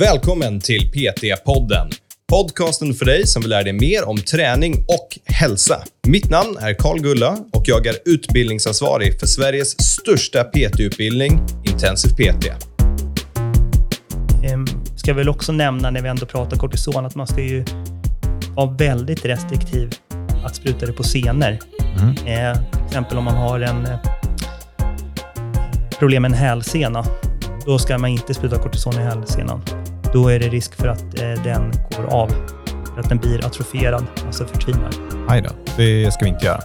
Välkommen till PT-podden. Podcasten för dig som vill lära dig mer om träning och hälsa. Mitt namn är Karl Gulla och jag är utbildningsansvarig för Sveriges största PT-utbildning, Intensiv PT. Ehm, ska väl också nämna när vi ändå pratar kortison att man ska ju vara väldigt restriktiv att spruta det på senor. Mm. Eh, till exempel om man har en eh, problem med en hälsena. Då ska man inte spruta kortison i hälsenan. Då är det risk för att eh, den går av. För att den blir atrofierad, alltså förtvinar. Aj då, det ska vi inte göra.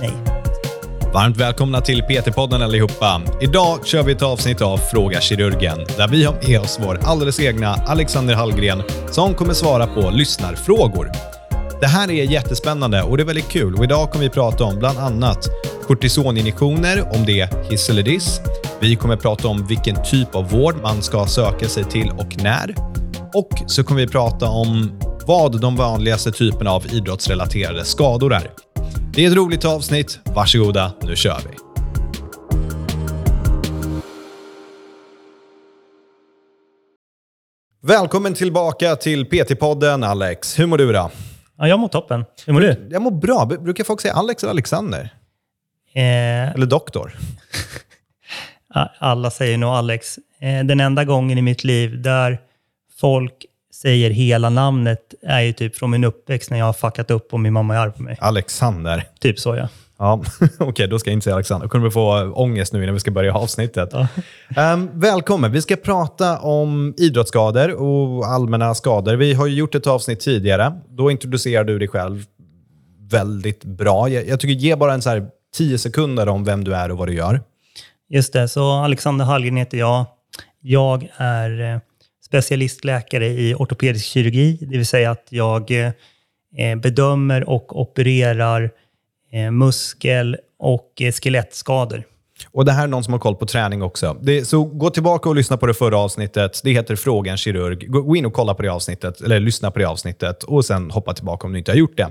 Nej. Varmt välkomna till PT-podden allihopa. Idag kör vi ett avsnitt av Fråga Kirurgen där vi har med oss vår alldeles egna Alexander Hallgren som kommer svara på lyssnarfrågor. Det här är jättespännande och det är väldigt kul och idag kommer vi prata om bland annat kortisoninjektioner, om det är hiss eller diss. Vi kommer prata om vilken typ av vård man ska söka sig till och när. Och så kommer vi prata om vad de vanligaste typerna av idrottsrelaterade skador är. Det är ett roligt avsnitt. Varsågoda, nu kör vi. Välkommen tillbaka till PT-podden, Alex. Hur mår du idag? Ja, jag mår toppen. Hur mår du? Jag mår bra. Brukar folk säga Alex eller Alexander? Eh, Eller doktor? alla säger nog Alex. Eh, den enda gången i mitt liv där folk säger hela namnet är ju typ från min uppväxt när jag har fuckat upp och min mamma är arg på mig. Alexander. Typ så ja. Ja, okej, då ska jag inte säga Alexander. Då kommer du få ångest nu innan vi ska börja avsnittet. Ja. Ehm, välkommen. Vi ska prata om idrottsskador och allmänna skador. Vi har ju gjort ett avsnitt tidigare. Då introducerar du dig själv väldigt bra. Jag, jag tycker ge bara en så här 10 sekunder om vem du är och vad du gör. Just det, så Alexander Hallgren heter jag. Jag är eh, specialistläkare i ortopedisk kirurgi, det vill säga att jag eh, bedömer och opererar eh, muskel och skelettskador. Och Det här är någon som har koll på träning också. Det, så gå tillbaka och lyssna på det förra avsnittet. Det heter Fråga en kirurg. Gå in och kolla på det avsnittet, eller lyssna på det avsnittet och sen hoppa tillbaka om du inte har gjort det.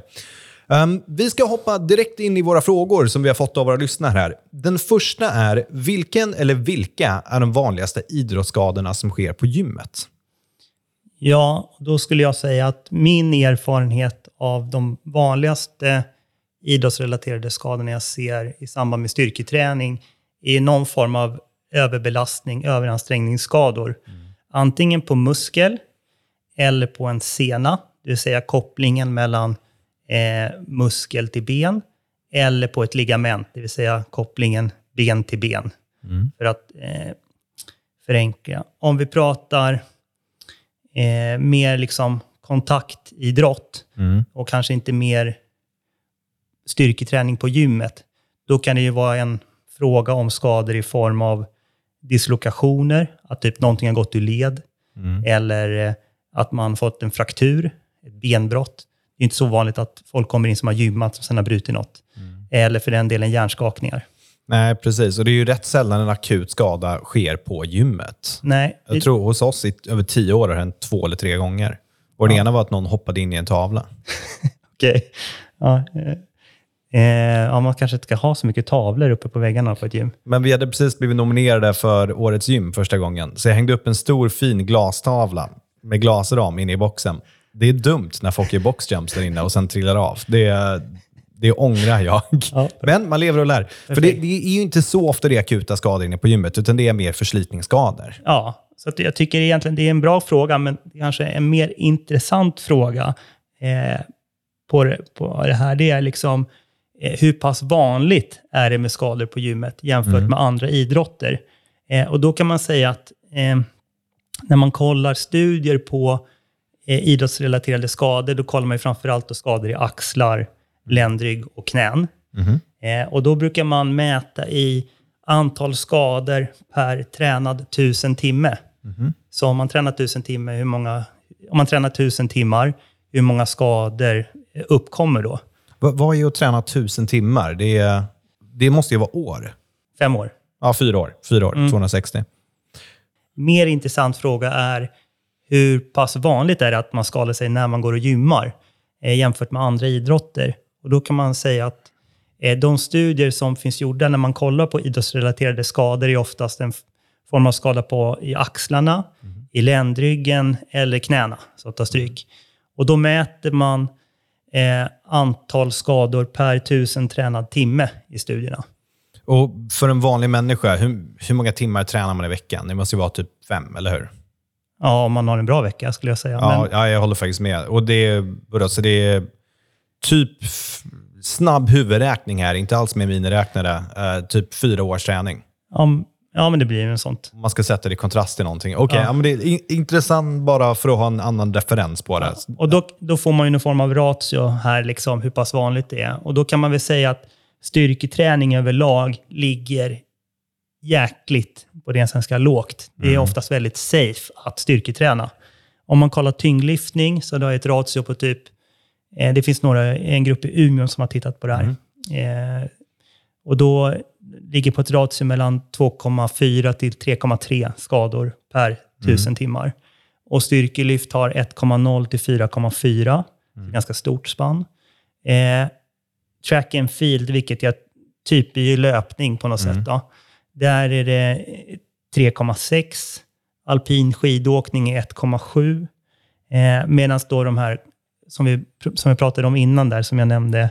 Um, vi ska hoppa direkt in i våra frågor som vi har fått av våra lyssnare här. Den första är, vilken eller vilka är de vanligaste idrottsskadorna som sker på gymmet? Ja, då skulle jag säga att min erfarenhet av de vanligaste idrottsrelaterade skadorna jag ser i samband med styrketräning är någon form av överbelastning, överansträngningsskador. Antingen på muskel eller på en sena, det vill säga kopplingen mellan eh, muskel till ben, eller på ett ligament, det vill säga kopplingen ben till ben. För att eh, förenkla. Om vi pratar eh, mer liksom kontaktidrott och kanske inte mer styrketräning på gymmet, då kan det ju vara en fråga om skador i form av dislokationer, att typ någonting har gått ur led, eller eh, att man fått en fraktur, ett benbrott. Det är inte så vanligt att folk kommer in som har gymmat och sen har brutit något. Eller för den delen hjärnskakningar. Nej, precis. Och det är ju rätt sällan en akut skada sker på gymmet. Nej, Jag det- tror hos oss i över tio år har det hänt två eller tre gånger. Och den ena var att någon hoppade in i en tavla. Okej. Ja, eh, eh, ja, man kanske inte ska ha så mycket tavlor uppe på väggarna på ett gym. Men vi hade precis blivit nominerade för Årets gym första gången. Så jag hängde upp en stor fin glastavla med glasram inne i boxen. Det är dumt när folk gör boxjumps där inne och sen trillar av. Det, det ångrar jag. Ja. Men man lever och lär. För det, det är ju inte så ofta det är akuta skador inne på gymmet, utan det är mer förslitningsskador. Ja, så jag tycker egentligen det är en bra fråga, men kanske en mer intressant fråga eh, på, det, på det här. Det är liksom eh, hur pass vanligt är det med skador på gymmet jämfört med andra idrotter? Eh, och då kan man säga att eh, när man kollar studier på idrottsrelaterade skador, då kollar man ju framförallt på skador i axlar, ländrygg och knän. Eh, och då brukar man mäta i antal skador per tränad tusen timme. Så om man tränar tusen timmar, hur många, om man tränar tusen timmar, hur många skador eh, uppkommer då? Va, vad är att träna tusen timmar? Det, det måste ju vara år. Fem år. Ja, fyra år. Fyra år, 260. Mer intressant fråga är hur pass vanligt är det att man skadar sig när man går och gymmar eh, jämfört med andra idrotter? Och då kan man säga att eh, de studier som finns gjorda när man kollar på idrottsrelaterade skador är oftast en form av skada på, i axlarna, i ländryggen eller knäna, så att ta stryk. Och då mäter man eh, antal skador per tusen tränad timme i studierna. Och för en vanlig människa, hur, hur många timmar tränar man i veckan? Det måste ju vara typ fem, eller hur? Ja, om man har en bra vecka skulle jag säga. Ja, Men... ja jag håller faktiskt med. Och det, alltså det är typ snabb huvudräkning här, inte alls med miniräknare. Uh, typ fyra års träning. Ja, men det blir ju en sånt. Man ska sätta det i kontrast till någonting. Okej, okay, ja. ja. det är intressant bara för att ha en annan referens på det. Ja, och då, då får man ju någon form av ratio här, liksom, hur pass vanligt det är. Och då kan man väl säga att styrketräning överlag ligger jäkligt på det svenska lågt. Det är mm. oftast väldigt safe att styrketräna. Om man kollar tyngdlyftning så har ett ratio på typ, eh, det finns några, en grupp i Umeå som har tittat på det här. Mm. Eh, och då ligger på ett ratio mellan 2,4 till 3,3 skador per tusen mm. timmar. Och styrkelyft har 1,0 till 4,4. Mm. Ganska stort spann. Eh, track and field, vilket jag typ är löpning på något mm. sätt. Då. Där är det 3,6. Alpin skidåkning är 1,7. Eh, Medan då de här, som vi, som vi pratade om innan där, som jag nämnde,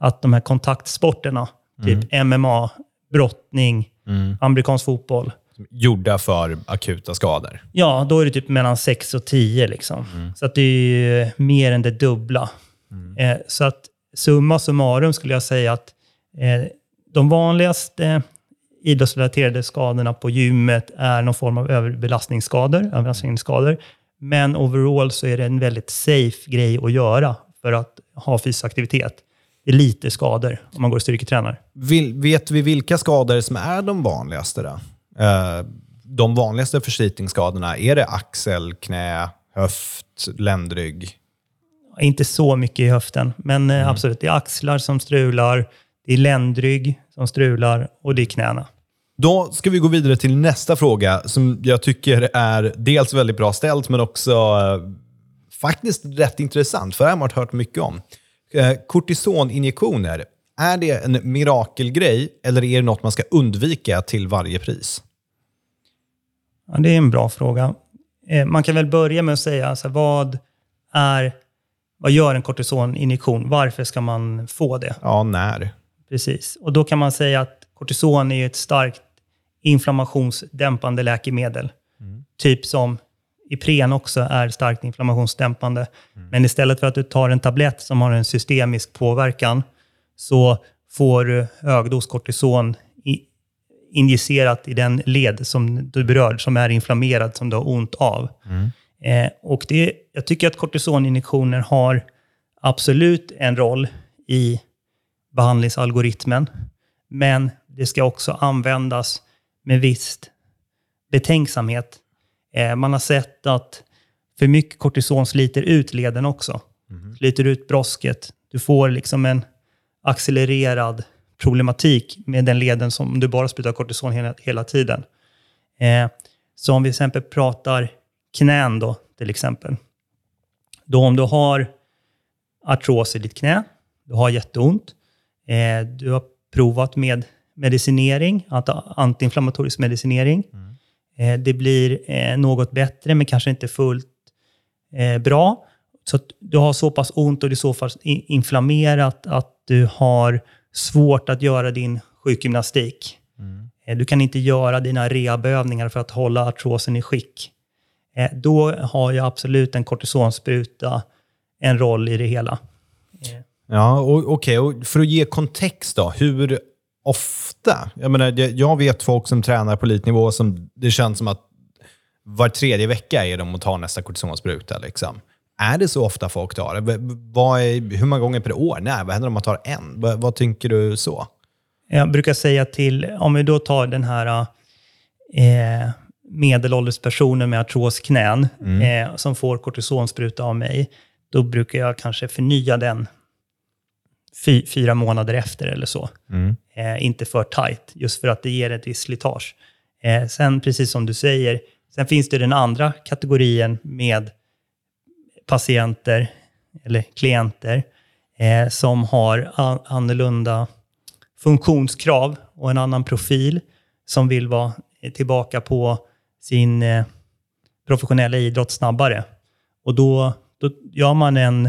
att de här kontaktsporterna, typ mm. MMA, brottning, mm. amerikansk fotboll. Gjorda för akuta skador? Ja, då är det typ mellan 6 och 10. Liksom. Mm. Så att det är mer än det dubbla. Mm. Eh, så att summa summarum skulle jag säga att eh, de vanligaste idrottsrelaterade skadorna på gymmet är någon form av överbelastningsskador, överbelastningsskador. Men overall så är det en väldigt safe grej att göra för att ha fysisk aktivitet. Det är lite skador om man går och styrketränar. vet vi vilka skador som är de vanligaste? Då? Uh, de vanligaste förslitningsskadorna, är det axel, knä, höft, ländrygg? Inte så mycket i höften, men eh, mm. absolut. Det är axlar som strular, det är ländrygg som strular och det är knäna. Då ska vi gå vidare till nästa fråga som jag tycker är dels väldigt bra ställt men också eh, faktiskt rätt intressant, för det har man hört mycket om. Eh, kortisoninjektioner, är det en mirakelgrej eller är det något man ska undvika till varje pris? Ja, det är en bra fråga. Eh, man kan väl börja med att säga, alltså, vad, är, vad gör en kortisoninjektion? Varför ska man få det? Ja, när? Precis. Och då kan man säga att kortison är ett starkt inflammationsdämpande läkemedel. Mm. Typ som Ipren också är starkt inflammationsdämpande. Mm. Men istället för att du tar en tablett som har en systemisk påverkan, så får du högdos kortison i, injicerat i den led som du berör, som är inflammerad, som du har ont av. Mm. Eh, och det, jag tycker att kortisoninjektioner har absolut en roll i behandlingsalgoritmen. Men det ska också användas med viss betänksamhet. Eh, man har sett att för mycket kortison sliter ut leden också. Mm. Sliter ut brosket. Du får liksom en accelererad problematik med den leden som du bara sprutar kortison hela, hela tiden. Eh, så om vi till exempel pratar knän då, till exempel. Då om du har artros i ditt knä, du har jätteont, Eh, du har provat med medicinering, antiinflammatorisk medicinering. Mm. Eh, det blir eh, något bättre, men kanske inte fullt eh, bra. Så att du har så pass ont och det är så pass inflammerat att du har svårt att göra din sjukgymnastik. Mm. Eh, du kan inte göra dina rehabövningar för att hålla artrosen i skick. Eh, då har ju absolut en kortisonspruta en roll i det hela. Ja, okej. Okay. för att ge kontext då. Hur ofta? Jag, menar, jag vet folk som tränar på elitnivå som det känns som att var tredje vecka är de och tar nästa kortisonspruta. Liksom. Är det så ofta folk tar det? Vad är, hur många gånger per år? Nej, vad händer om man tar en? Vad, vad tänker du så? Jag brukar säga till, om vi då tar den här eh, medelålders personen med artrosknän mm. eh, som får kortisonspruta av mig, då brukar jag kanske förnya den fy, fyra månader efter eller så. Mm. Eh, inte för tight, just för att det ger ett visst slitage. Eh, sen, precis som du säger, sen finns det den andra kategorin med patienter eller klienter eh, som har annorlunda funktionskrav och en annan profil, som vill vara tillbaka på sin eh, professionella idrott snabbare. Och då, då gör man en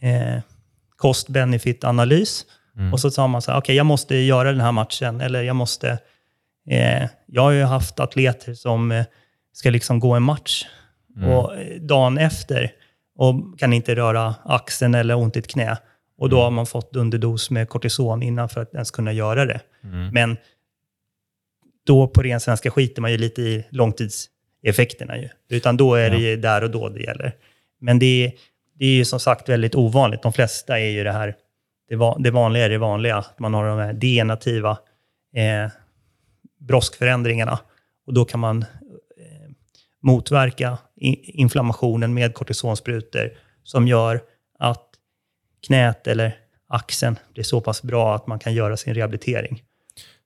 eh, cost-benefit-analys och så sa man så här, okej, jag måste göra den här matchen, eller jag måste... Eh, jag har ju haft atleter som eh, ska liksom gå en match och eh, dagen efter och kan inte röra axeln eller ont i ett knä. Och då har man fått underdos med kortison innan för att ens kunna göra det. Men då på ren svenska skiter man ju lite i långtidseffekterna. Ju. Utan då är det ju där och då det gäller. Men det är, det är ju som sagt väldigt ovanligt. De flesta är ju det här, det, va, det vanliga är det vanliga. Att man har de här denativa eh, broskförändringarna. Och då kan man eh, motverka inflammationen med kortisonsprutor som gör att knät eller axeln blir så pass bra att man kan göra sin rehabilitering.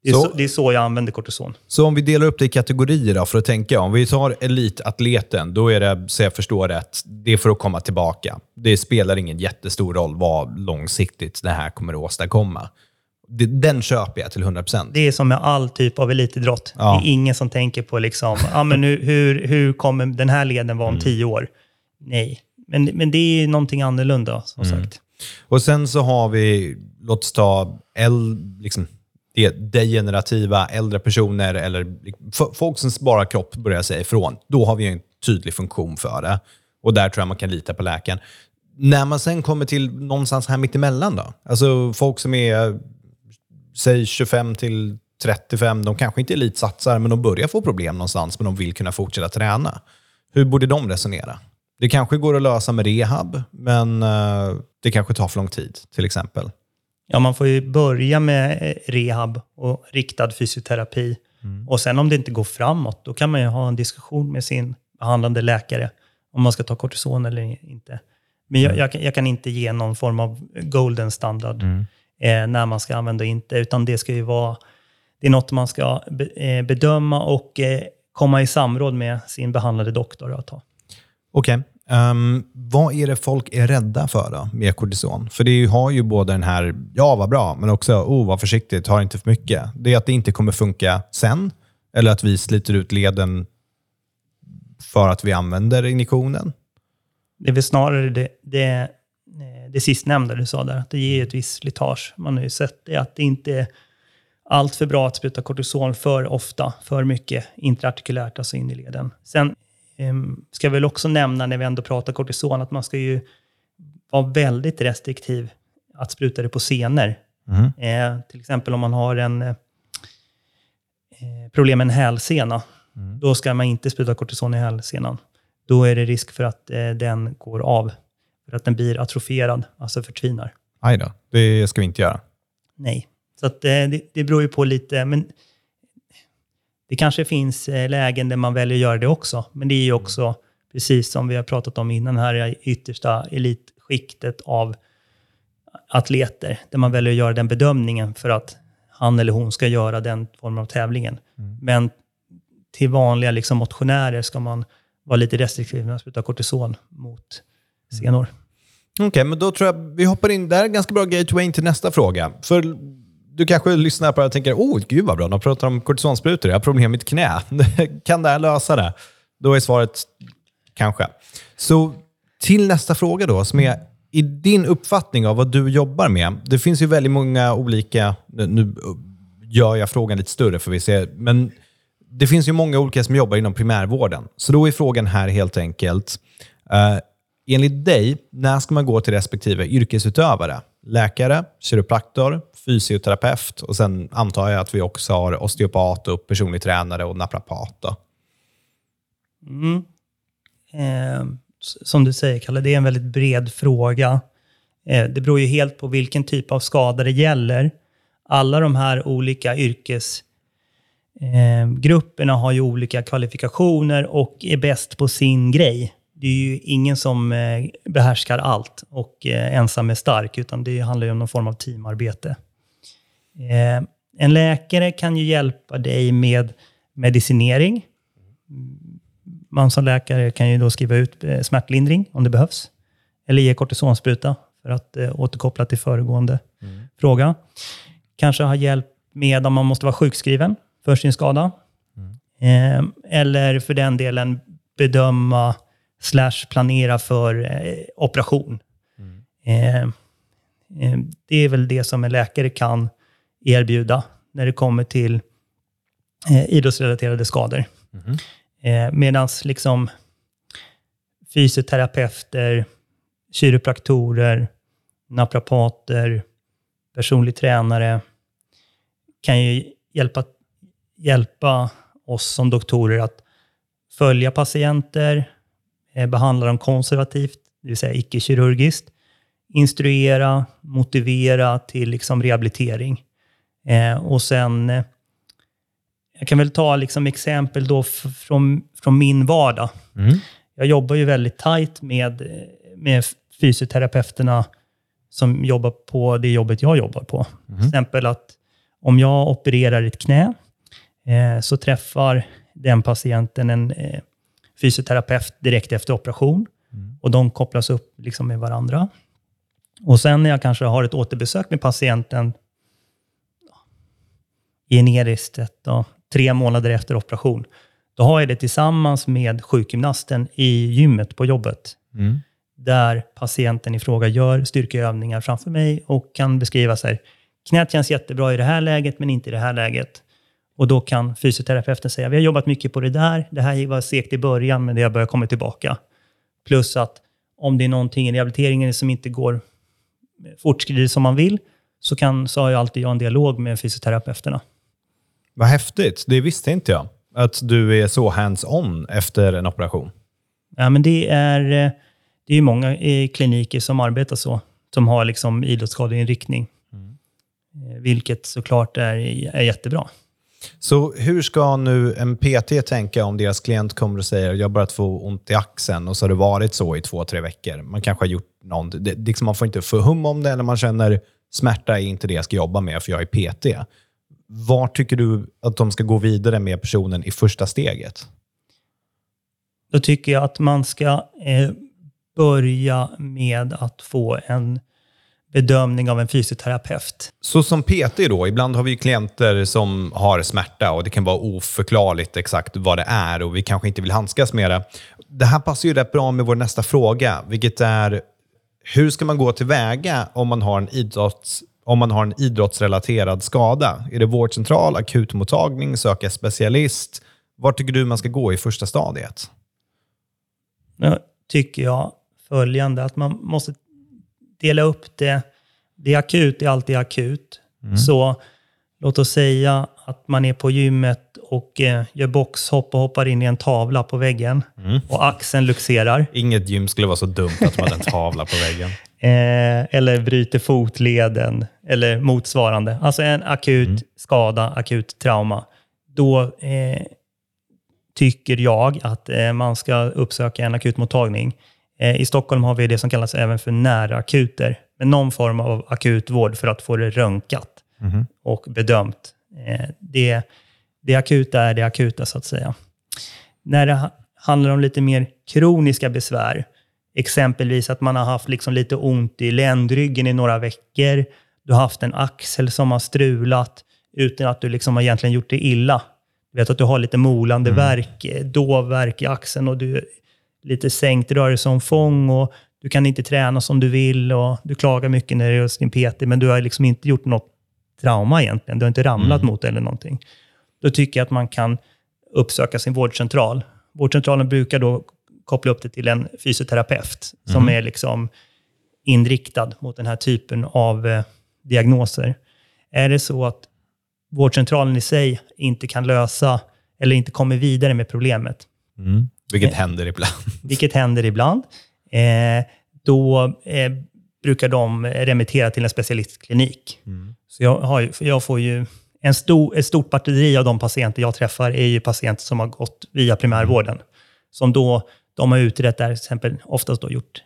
Det är Så- så, det är så jag använder kortison. Så om vi delar upp det i kategorier då, för att tänka. Om vi tar elitatleten, då är det, så jag förstår rätt, det är för att komma tillbaka. Det spelar ingen jättestor roll vad långsiktigt det här kommer att åstadkomma. Det, den köper jag till 100%. Det är som med all typ av elitidrott. Ja. Det är ingen som tänker på liksom, ah, men nu, hur, hur kommer den här leden Mm. vara om tio år? Nej, men, men det är någonting annorlunda som Mm. sagt. Och sen så har vi, låt oss ta äl, liksom, det degenerativa äldre personer eller folk som sparar kropp börjar säga ifrån. Då har vi en tydlig funktion för det. Och där tror jag man kan lita på läkaren. När man sen kommer till någonstans här mittemellan då? Alltså folk som är, säg 25 till 35, de kanske inte elitsatsar, men de börjar få problem någonstans, men de vill kunna fortsätta träna. Hur borde de resonera? Det kanske går att lösa med rehab, men eh, det kanske tar för lång tid, till exempel. Ja, man får ju börja med eh, rehab och riktad fysioterapi. Mm. Och sen om det inte går framåt, då kan man ju ha en diskussion med sin behandlande läkare om man ska ta kortison eller inte. Men Mm. jag, jag, kan, jag kan inte ge någon form av golden standard Mm. eh, när man ska använda och inte, utan det ska ju vara det är något man ska be, eh, bedöma och eh, komma i samråd med sin behandlade doktor att ta. Okej. Um, vad är det folk är rädda för då, med kortison? För det har ju både den här, ja vad bra, men också, oh vad försiktigt, ta inte för mycket. Det är att det inte kommer funka sen, eller att vi sliter ut leden för att vi använder injektionen. Det är väl snarare det, det, eh, det sistnämnda du sa där, att det ger ett visst slitage. Man har ju sett det, att det inte är allt för bra att spruta kortison för ofta, för mycket intraartikulärt, alltså in i leden. Sen ska jag väl också nämna, när vi ändå pratar kortison, att man ska ju vara väldigt restriktiv att spruta det på senor. Eh, till exempel om man har en eh, problem med en hälsena, då ska man inte spruta kortison i hälsenan. Då är det risk för att eh, den går av, för att den blir atrofierad, alltså förtvinar. Aj då, det ska vi inte göra. Nej. Så att, eh, det, det beror ju på lite, men det kanske finns eh, lägen där man väljer att göra det också. Men det är ju också, precis som vi har pratat om innan, här yttersta elitskiktet av atleter, där man väljer att göra den bedömningen för att han eller hon ska göra den formen av tävlingen. Men till vanliga liksom, motionärer ska man vara lite restriktiv med att spruta kortison mot senor. Okej, men då tror jag vi hoppar in. Det här är en ganska bra gateway in till nästa fråga. För du kanske lyssnar på det och tänker, oh gud vad bra, de pratar om kortisonsprutor, jag har problem med mitt knä. kan det här lösa det? Då är svaret kanske. Så till nästa fråga då, som är i din uppfattning av vad du jobbar med. Det finns ju väldigt många olika, nu gör jag frågan lite större för vi ser, men det finns ju många olika som jobbar inom primärvården. Så då är frågan här helt enkelt, eh, enligt dig, när ska man gå till respektive yrkesutövare? Läkare, kiropraktor, fysioterapeut och sen antar jag att vi också har osteopat och personlig tränare och naprapat. Mm. Eh, som du säger, Kalle, det är en väldigt bred fråga. Eh, det beror ju helt på vilken typ av skada det gäller. Alla de här olika yrkesgrupperna eh, grupperna har ju olika kvalifikationer och är bäst på sin grej. Det är ju ingen som eh, behärskar allt och eh, ensam är stark, utan det handlar ju om någon form av teamarbete. Eh, en läkare kan ju hjälpa dig med medicinering, man som läkare kan ju då skriva ut smärtlindring om det behövs. Eller ge kortisonspruta för att återkoppla till föregående fråga. Kanske ha hjälp med om man måste vara sjukskriven för sin skada. Eh, eller för den delen bedöma slash planera för eh, operation. Eh, eh, det är väl det som en läkare kan erbjuda när det kommer till idrottsrelaterade skador. Mhm. Eh, Medan liksom fysioterapeuter, kiropraktorer, naprapater, personlig tränare kan ju hjälpa, hjälpa oss som doktorer att följa patienter, behandla dem konservativt, det vill säga icke-kirurgiskt, instruera, motivera till liksom rehabilitering. Eh, och sen, eh, jag kan väl ta liksom exempel då från, från min vardag. Mm. Jag jobbar ju väldigt tajt med, eh, med fysioterapeuterna som jobbar på det jobbet jag jobbar på. Till exempel att om jag opererar ett knä eh, så träffar den patienten en eh, fysioterapeut direkt efter operation. Och de kopplas upp liksom med varandra. Och sen när jag kanske har ett återbesök med patienten generiskt ett, då, tre månader efter operation, då har jag det tillsammans med sjukgymnasten i gymmet på jobbet. Mm. Där patienten i fråga gör styrkeövningar framför mig och kan beskriva sig. Knät känns jättebra i det här läget, men inte i det här läget. Och då kan fysioterapeuten säga, vi har jobbat mycket på det där. Det här var segt i början, men det har börjat komma tillbaka. Plus att om det är någonting i rehabiliteringen som inte går fortskrider som man vill, så, kan, så har jag alltid jag en dialog med fysioterapeuterna. Vad häftigt. Det visste inte jag. Att du är så hands-on efter en operation. Ja, men det är, det är många kliniker som arbetar så, som har liksom idrottsskadeinriktning. Eh, Vilket såklart är, är jättebra. Så hur ska nu en PT tänka om deras klient kommer och säger jag har börjat få ont i axeln och så har det varit så i två, tre veckor. Man kanske har gjort någon, Det, liksom man får inte få hum om det eller man känner smärta är inte det jag ska jobba med för jag är PT. Var tycker du att de ska gå vidare med personen i första steget? Då tycker jag att man ska eh, börja med att få en bedömning av en fysioterapeut. Så som PT då, ibland har vi ju klienter som har smärta och det kan vara oförklarligt exakt vad det är och vi kanske inte vill handskas med det. Det här passar ju rätt bra med vår nästa fråga, vilket är hur ska man gå tillväga om man har en, idrotts, om man har en idrottsrelaterad skada? Är det vårdcentral, akutmottagning, söka specialist? Var tycker du man ska gå i första stadiet? Nu tycker jag följande, att man måste dela upp det. Det är akut, det är alltid akut. Så låt oss säga att man är på gymmet och eh, gör boxhopp och hoppar in i en tavla på väggen och axeln luxerar. Inget gym skulle vara så dumt att de hade en tavla på väggen. Eh, eller bryter fotleden eller motsvarande. Alltså en akut skada, akut trauma. Då eh, tycker jag att eh, man ska uppsöka en akutmottagning. Eh, I Stockholm har vi det som kallas även för nära akuter. Med någon form av akutvård för att få det röntgat och bedömt. Eh, det, det akuta är det akuta så att säga. När det ha- handlar om lite mer kroniska besvär, exempelvis att man har haft liksom lite ont i ländryggen i några veckor, du har haft en axel som har strulat utan att du liksom har egentligen gjort det illa. Du vet att du har lite molande värk, eh, dovvärk i axeln och du lite sänkt rörelseomfång och du kan inte träna som du vill och du klagar mycket när du är hos din PT, men du har liksom inte gjort något trauma egentligen. Du har inte ramlat mot det eller någonting. Då tycker jag att man kan uppsöka sin vårdcentral. Vårdcentralen brukar då koppla upp det till en fysioterapeut som är liksom inriktad mot den här typen av eh, diagnoser. Är det så att vårdcentralen i sig inte kan lösa eller inte kommer vidare med problemet, Vilket händer ibland. vilket händer ibland, eh, då eh, brukar de remittera till en specialistklinik. Så jag, har, jag får ju en stor, ett stort batteri av de patienter jag träffar är ju patienter som har gått via primärvården. Som då, de har utrett där, till exempel, oftast då gjort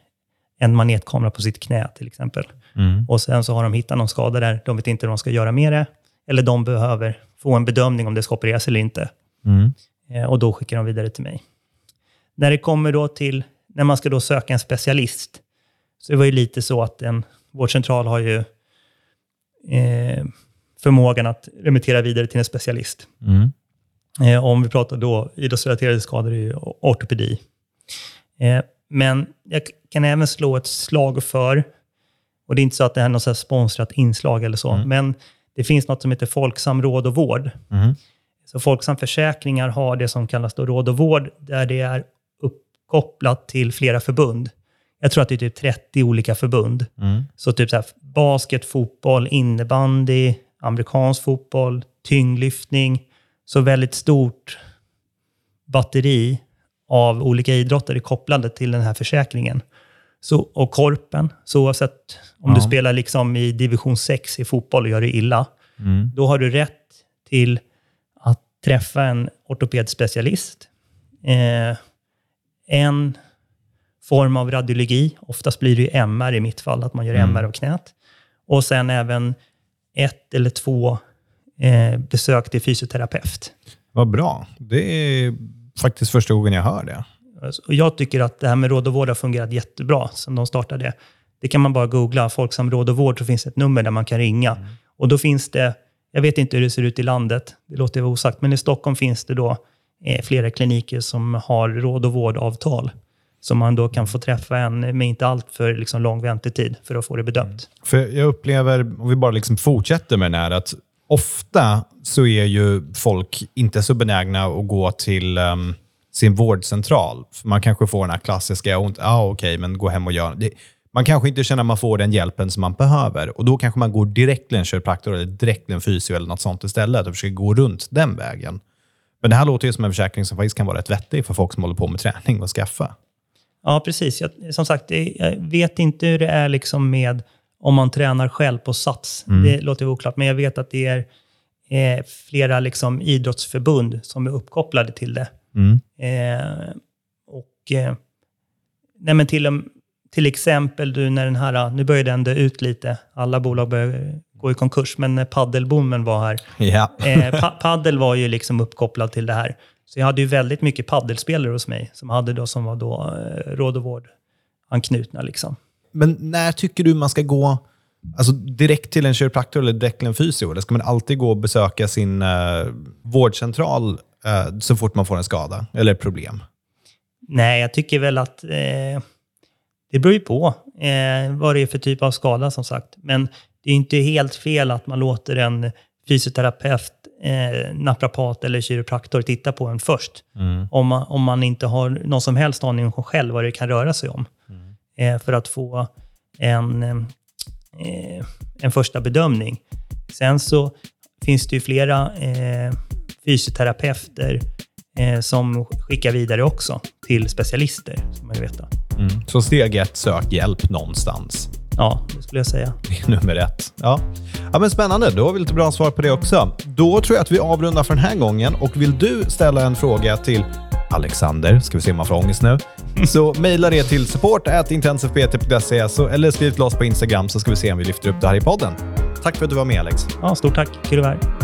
en magnetkamera på sitt knä till exempel. Och sen så har de hittat någon skada där, de vet inte hur de ska göra med det. Eller de behöver få en bedömning om det ska opereras eller inte. Eh, och då skickar de vidare till mig. När det kommer då till, när man ska då söka en specialist, så det var ju lite så att en vårdcentral har ju eh, förmågan att remittera vidare till en specialist. Eh, om vi pratar då idrottsrelaterade skador i ortopedi. Eh, men jag kan även slå ett slag för, och det är inte så att det är något sponsrat inslag eller så, mm. men det finns något som heter Folksam råd och vård. Mm. Så Folksam Försäkringar har det som kallas då råd och vård, där det är uppkopplat till flera förbund. Jag tror att det är typ 30 olika förbund. Mm. Så typ så här, basket, fotboll, innebandy, amerikansk fotboll, tyngdlyftning. Så väldigt stort batteri av olika idrotter är kopplade till den här försäkringen. Så, och korpen, så oavsett om ja. du spelar liksom i division 6 i fotboll och gör det illa, mm. då har du rätt till att träffa en ortopedspecialist. Eh, en form av radiologi, oftast blir det MR i mitt fall, att man gör mm. MR av knät. Och sen även ett eller två eh, besök till fysioterapeut. Vad bra. Det är faktiskt första gången jag hör det. Och jag tycker att det här med råd och vård har fungerat jättebra sedan de startade. Det kan man bara googla, Folksam råd och vård, så finns det ett nummer där man kan ringa. Mm. Och då finns det, jag vet inte hur det ser ut i landet, det låter vara osagt, men i Stockholm finns det då Eh, flera kliniker som har råd och vårdavtal. Som man då kan få träffa en med inte allt för liksom lång väntetid för att få det bedömt. Mm. För jag upplever, om vi bara liksom fortsätter med den här, att ofta så är ju folk inte så benägna att gå till um, sin vårdcentral. För man kanske får den här klassiska, ja ah, okej, okay, men gå hem och gör det. Man kanske inte känner att man får den hjälpen som man behöver. Och Då kanske man går direkt till en kiropraktor eller direkt till en fysio eller något sånt istället och försöker gå runt den vägen. Men det här låter ju som en försäkring som faktiskt kan vara rätt vettig för folk som håller på med träning och skaffa. Ja, precis. Jag, som sagt, jag vet inte hur det är liksom med om man tränar själv på Sats. Mm. Det låter oklart, men jag vet att det är eh, flera liksom, idrottsförbund som är uppkopplade till det. Mm. Eh, och eh, nej, men till, till exempel du, när den här, nu börjar den dö ut lite, alla bolag börjar gå i konkurs, men när paddelboomen var här. Ja. eh, pa paddel var ju liksom uppkopplad till det här. Så jag hade ju väldigt mycket paddelspelare hos mig som, hade då, som var då eh, råd och vård anknutna. Liksom. Men när tycker du man ska gå alltså direkt till en kiropraktor eller direkt till en fysio? Eller ska man alltid gå och besöka sin uh, vårdcentral uh, så fort man får en skada eller problem? Nej, jag tycker väl att eh, det beror ju på eh, vad det är för typ av skada som sagt. Men det är inte helt fel att man låter en fysioterapeut, eh, naprapat eller kiropraktor titta på en först. Mm. Om, man, om man inte har någon som helst aning om själv vad det kan röra sig om. Mm. Eh, för att få en, eh, en första bedömning. Sen så finns det ju flera eh, fysioterapeuter eh, som skickar vidare också till specialister, som man veta. Mm. Så steg ett, sök hjälp någonstans. Ja, det skulle jag säga. Det är nummer ett. Ja. ja, men spännande. Då har vi lite bra svar på det också. Då tror jag att vi avrundar för den här gången. Och vill du ställa en fråga till Alexander, ska vi se om man får ångest nu, så mejla det till support.intensivpt.se eller skriv till oss på Instagram så ska vi se om vi lyfter upp det här i podden. Tack för att du var med Alex. Ja, stort tack. Kul att vara här.